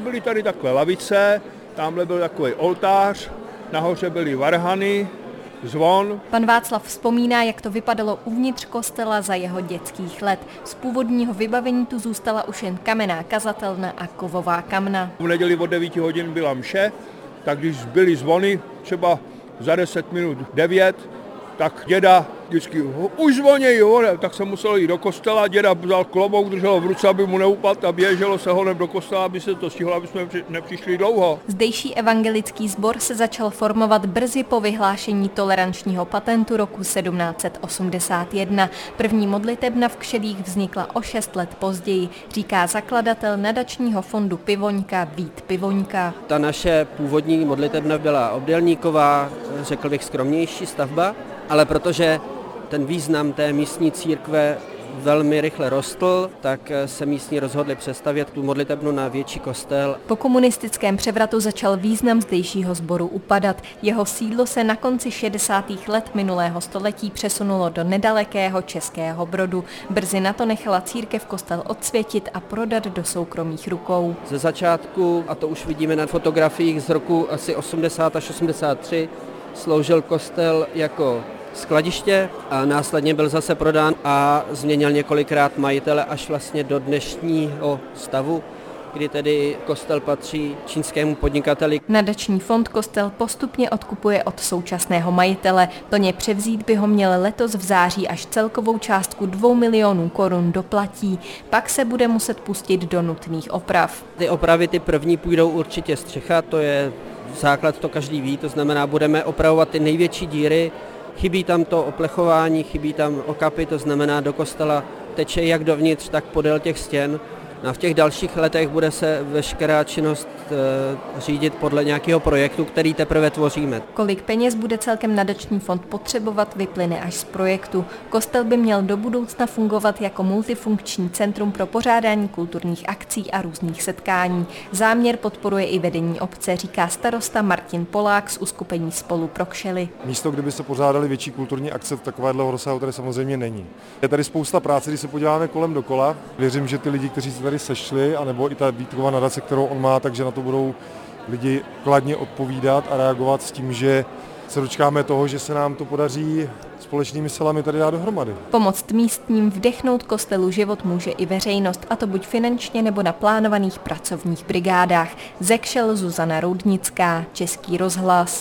Byly tady takové lavice, tamhle byl takový oltář, nahoře byly varhany, zvon. Pan Václav vzpomíná, jak to vypadalo uvnitř kostela za jeho dětských let. Z původního vybavení tu zůstala už jen kamenná kazatelna a kovová kamna. V neděli od 9 hodin byla mše, tak když byly zvony, třeba za 10 minut 9, tak děda vždycky, už zvoněj, jo, tak se muselo jít do kostela, děda vzal klobouk, držel v ruce, aby mu neupadl a běželo se honem do kostela, aby se to stihlo, aby jsme nepřišli dlouho. Zdejší evangelický sbor se začal formovat brzy po vyhlášení tolerančního patentu roku 1781. První modlitebna v Kšelích vznikla o šest let později, říká zakladatel nadačního fondu Pivoňka Vít Pivoňka. Ta naše původní modlitebna byla obdélníková, řekl bych skromnější stavba, ale protože ten význam té místní církve velmi rychle rostl, tak se místní rozhodli přestavět tu modlitebnu na větší kostel. Po komunistickém převratu začal význam zdejšího sboru upadat. Jeho sídlo se na konci 60. let minulého století přesunulo do nedalekého Českého Brodu. Brzy na to nechala církev kostel odsvětit a prodat do soukromých rukou. Ze začátku, a to už vidíme na fotografiích z roku asi 80 až 83, sloužil kostel jako skladiště a následně byl zase prodán a změnil několikrát majitele až vlastně do dnešního stavu kdy tedy kostel patří čínskému podnikateli. Nadační fond kostel postupně odkupuje od současného majitele. Plně převzít by ho měl letos v září až celkovou částku 2 milionů korun doplatí. Pak se bude muset pustit do nutných oprav. Ty opravy, ty první půjdou určitě střecha, to je základ, to každý ví, to znamená, budeme opravovat ty největší díry, Chybí tam to oplechování, chybí tam okapy, to znamená do kostela teče jak dovnitř, tak podél těch stěn. No a v těch dalších letech bude se veškerá činnost e, řídit podle nějakého projektu, který teprve tvoříme. Kolik peněz bude celkem nadační fond potřebovat, vyplyne až z projektu. Kostel by měl do budoucna fungovat jako multifunkční centrum pro pořádání kulturních akcí a různých setkání. Záměr podporuje i vedení obce, říká starosta Martin Polák z uskupení Spolu pro Kšely. Místo, kde by se pořádali větší kulturní akce, takovéhle rozsahu tady samozřejmě není. Je tady spousta práce, když se podíváme kolem dokola. Věřím, že ty lidi, kteří se tady tady sešli, anebo i ta Vítková nadace, kterou on má, takže na to budou lidi kladně odpovídat a reagovat s tím, že se dočkáme toho, že se nám to podaří společnými silami tady dát dohromady. Pomoct místním vdechnout kostelu život může i veřejnost, a to buď finančně nebo na plánovaných pracovních brigádách. Zekšel Zuzana Roudnická, Český rozhlas.